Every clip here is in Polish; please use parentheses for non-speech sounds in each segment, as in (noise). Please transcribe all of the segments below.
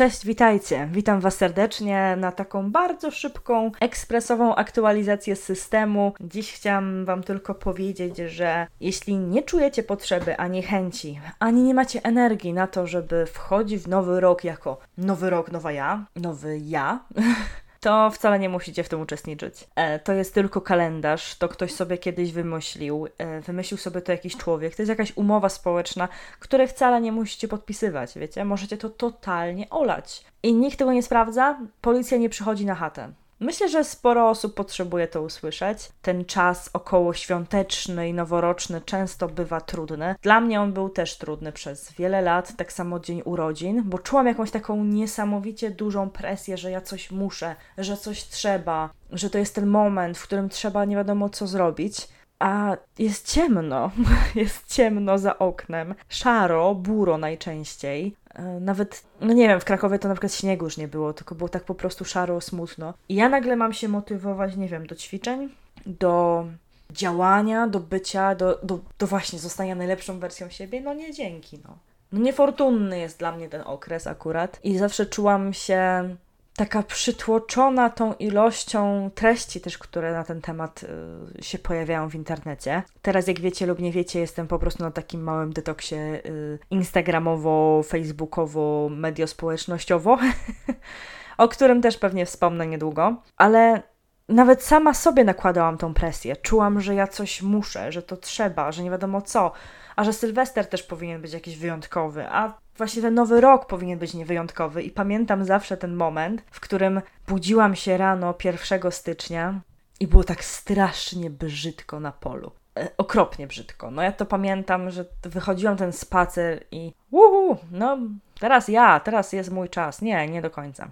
Cześć, witajcie. Witam Was serdecznie na taką bardzo szybką, ekspresową aktualizację systemu. Dziś chciałam Wam tylko powiedzieć, że jeśli nie czujecie potrzeby ani chęci, ani nie macie energii na to, żeby wchodzić w nowy rok jako nowy rok, nowa ja, nowy ja, (laughs) to wcale nie musicie w tym uczestniczyć. E, to jest tylko kalendarz, to ktoś sobie kiedyś wymyślił. E, wymyślił sobie to jakiś człowiek. To jest jakaś umowa społeczna, której wcale nie musicie podpisywać, wiecie? Możecie to totalnie olać. I nikt tego nie sprawdza, policja nie przychodzi na chatę. Myślę, że sporo osób potrzebuje to usłyszeć. Ten czas okołoświąteczny i noworoczny często bywa trudny. Dla mnie on był też trudny przez wiele lat, tak samo dzień urodzin, bo czułam jakąś taką niesamowicie dużą presję, że ja coś muszę, że coś trzeba, że to jest ten moment, w którym trzeba nie wiadomo co zrobić a jest ciemno. (laughs) Jest ciemno za oknem. Szaro, buro najczęściej. E, nawet, no nie wiem, w Krakowie to na przykład śniegu już nie było, tylko było tak po prostu szaro, smutno. I ja nagle mam się motywować, nie wiem, do ćwiczeń, do działania, do bycia, do, do, do właśnie zostania najlepszą wersją siebie. No nie dzięki, no. No niefortunny jest dla mnie ten okres akurat i zawsze czułam się taka przytłoczona tą ilością treści też, które na ten temat y, się pojawiają w internecie. Teraz, jak wiecie lub nie wiecie, jestem po prostu na takim małym detoksie y, instagramowo, facebookowo, medio społecznościowo, (laughs) o którym też pewnie wspomnę niedługo, ale nawet sama sobie nakładałam tą presję. Czułam, że ja coś muszę, że to trzeba, że nie wiadomo co, a że Sylwester też powinien być jakiś wyjątkowy, a właśnie ten nowy rok powinien być niewyjątkowy. I pamiętam zawsze ten moment, w którym budziłam się rano 1 stycznia i było tak strasznie brzydko na polu. E, okropnie brzydko. No ja to pamiętam, że wychodziłam ten spacer i uhu, no teraz ja, teraz jest mój czas. Nie, nie do końca.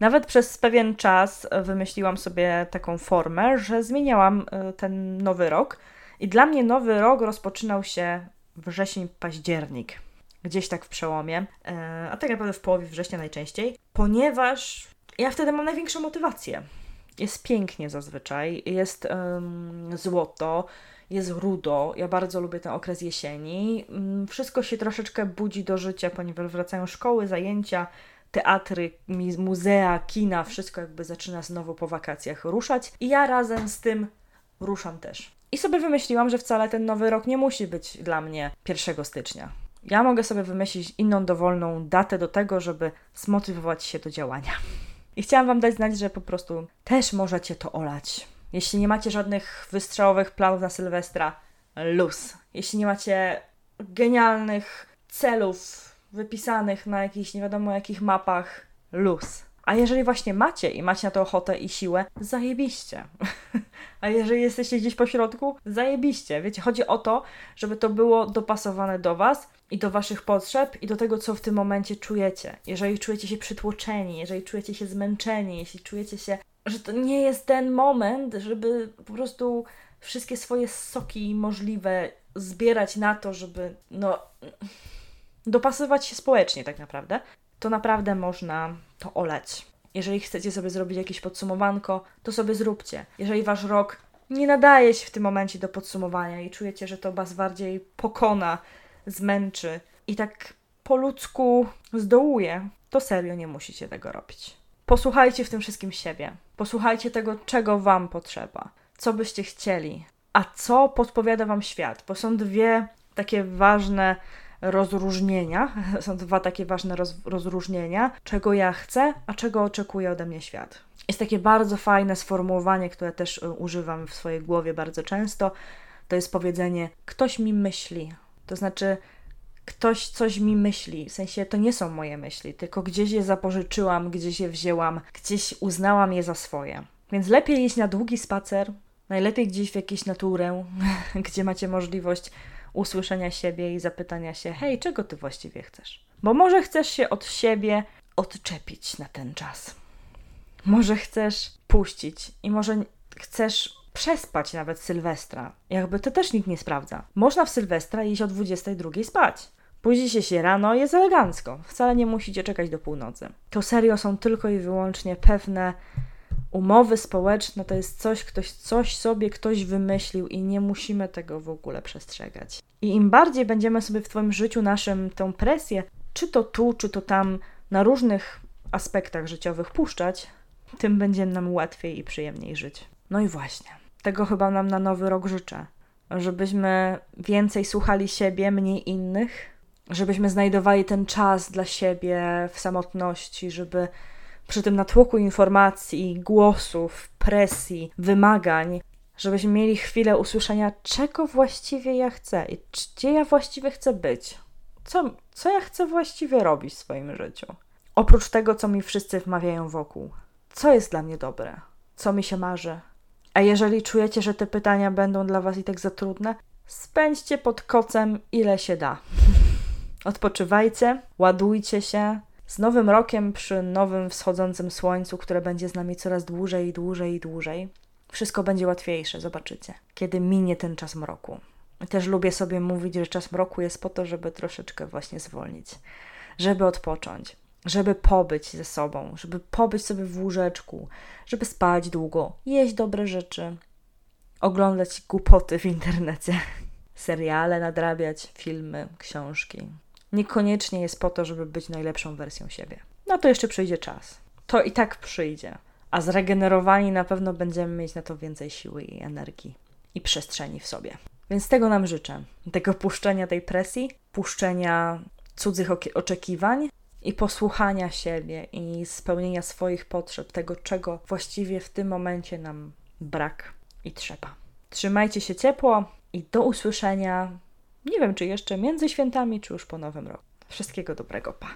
Nawet przez pewien czas wymyśliłam sobie taką formę, że zmieniałam e, ten nowy rok. I dla mnie nowy rok rozpoczynał się wrzesień, październik gdzieś tak w przełomie, e, a tak naprawdę w połowie września najczęściej, ponieważ ja wtedy mam największą motywację. Jest pięknie zazwyczaj, jest um, złoto, jest rudo. Ja bardzo lubię ten okres jesieni. Mm, wszystko się troszeczkę budzi do życia, ponieważ wracają szkoły, zajęcia, teatry, muzea, kina, wszystko jakby zaczyna znowu po wakacjach ruszać. I ja razem z tym ruszam też. I sobie wymyśliłam, że wcale ten nowy rok nie musi być dla mnie 1 stycznia. Ja mogę sobie wymyślić inną dowolną datę do tego, żeby zmotywować się do działania. I chciałam Wam dać znać, że po prostu też możecie to olać. Jeśli nie macie żadnych wystrzałowych planów na Sylwestra, luz. Jeśli nie macie genialnych celów wypisanych na jakichś nie wiadomo jakich mapach, luz. A jeżeli właśnie macie i macie na to ochotę i siłę, zajebiście. (laughs) A jeżeli jesteście gdzieś po środku, zajebiście. Wiecie, chodzi o to, żeby to było dopasowane do Was i do Waszych potrzeb i do tego, co w tym momencie czujecie. Jeżeli czujecie się przytłoczeni, jeżeli czujecie się zmęczeni, jeśli czujecie się, że to nie jest ten moment, żeby po prostu wszystkie swoje soki możliwe zbierać na to, żeby no dopasować się społecznie tak naprawdę, to naprawdę można to olać. Jeżeli chcecie sobie zrobić jakieś podsumowanko, to sobie zróbcie. Jeżeli wasz rok nie nadaje się w tym momencie do podsumowania i czujecie, że to was bardziej pokona, zmęczy i tak po ludzku zdołuje, to serio nie musicie tego robić. Posłuchajcie w tym wszystkim siebie. Posłuchajcie tego, czego wam potrzeba, co byście chcieli, a co podpowiada wam świat, bo są dwie takie ważne rozróżnienia. (laughs) Są dwa takie ważne roz, rozróżnienia, czego ja chcę, a czego oczekuje ode mnie świat. Jest takie bardzo fajne sformułowanie, które też y, używam w swojej głowie bardzo często. To jest powiedzenie: ktoś mi myśli. To znaczy, ktoś coś mi myśli. W sensie to nie są moje myśli, tylko gdzieś je zapożyczyłam, gdzieś je wzięłam, gdzieś uznałam je za swoje. Więc lepiej iść na długi spacer, najlepiej gdzieś w jakąś naturę, (laughs) gdzie macie możliwość usłyszenia siebie i zapytania się: hej, czego ty właściwie chcesz? Bo może chcesz się od siebie odczepić na ten czas. Może chcesz puścić i może chcesz przespać nawet Sylwestra. Jakby to też nikt nie sprawdza. Można w Sylwestra iść o 22 spać. Budzicie się rano, jest elegancko. Wcale nie musicie czekać do północy. To serio są tylko i wyłącznie pewne umowy społeczne to jest coś, ktoś coś sobie ktoś wymyślił i nie musimy tego w ogóle przestrzegać. I im bardziej będziemy sobie w Twoim życiu naszym tą presję, czy to tu, czy to tam na różnych aspektach życiowych puszczać, tym będzie nam łatwiej i przyjemniej żyć. No i właśnie, tego chyba nam na nowy rok życzę. Żebyśmy więcej słuchali siebie, mniej innych, żebyśmy znajdowali ten czas dla siebie w samotności, żeby przy tym natłoku informacji, głosów, presji, wymagań, żebyśmy mieli chwilę usłyszenia, czego właściwie ja chcę i gdzie ja właściwie chcę być. Co, co ja chcę właściwie robić w swoim życiu? Oprócz tego, co mi wszyscy wmawiają wokół. Co jest dla mnie dobre? Co mi się marzy? A jeżeli czujecie, że te pytania będą dla Was i tak za trudne, spędźcie pod kocem ile się da. (laughs) Odpoczywajcie, ładujcie się. Z nowym rokiem, przy nowym wschodzącym słońcu, które będzie z nami coraz dłużej dłużej i dłużej, wszystko będzie łatwiejsze, zobaczycie, kiedy minie ten czas mroku. Też lubię sobie mówić, że czas mroku jest po to, żeby troszeczkę właśnie zwolnić, żeby odpocząć, żeby pobyć ze sobą, żeby pobyć sobie w łóżeczku, żeby spać długo, jeść dobre rzeczy, oglądać głupoty w internecie, (laughs) seriale nadrabiać, filmy, książki. Niekoniecznie jest po to, żeby być najlepszą wersją siebie. No to jeszcze przyjdzie czas. To i tak przyjdzie. A zregenerowani na pewno będziemy mieć na to więcej siły i energii i przestrzeni w sobie. Więc tego nam życzę. Tego puszczenia tej presji, puszczenia cudzych oczekiwań i posłuchania siebie i spełnienia swoich potrzeb, tego czego właściwie w tym momencie nam brak i trzeba. Trzymajcie się ciepło i do usłyszenia. Nie wiem, czy jeszcze między świętami, czy już po nowym roku. Wszystkiego dobrego, pa.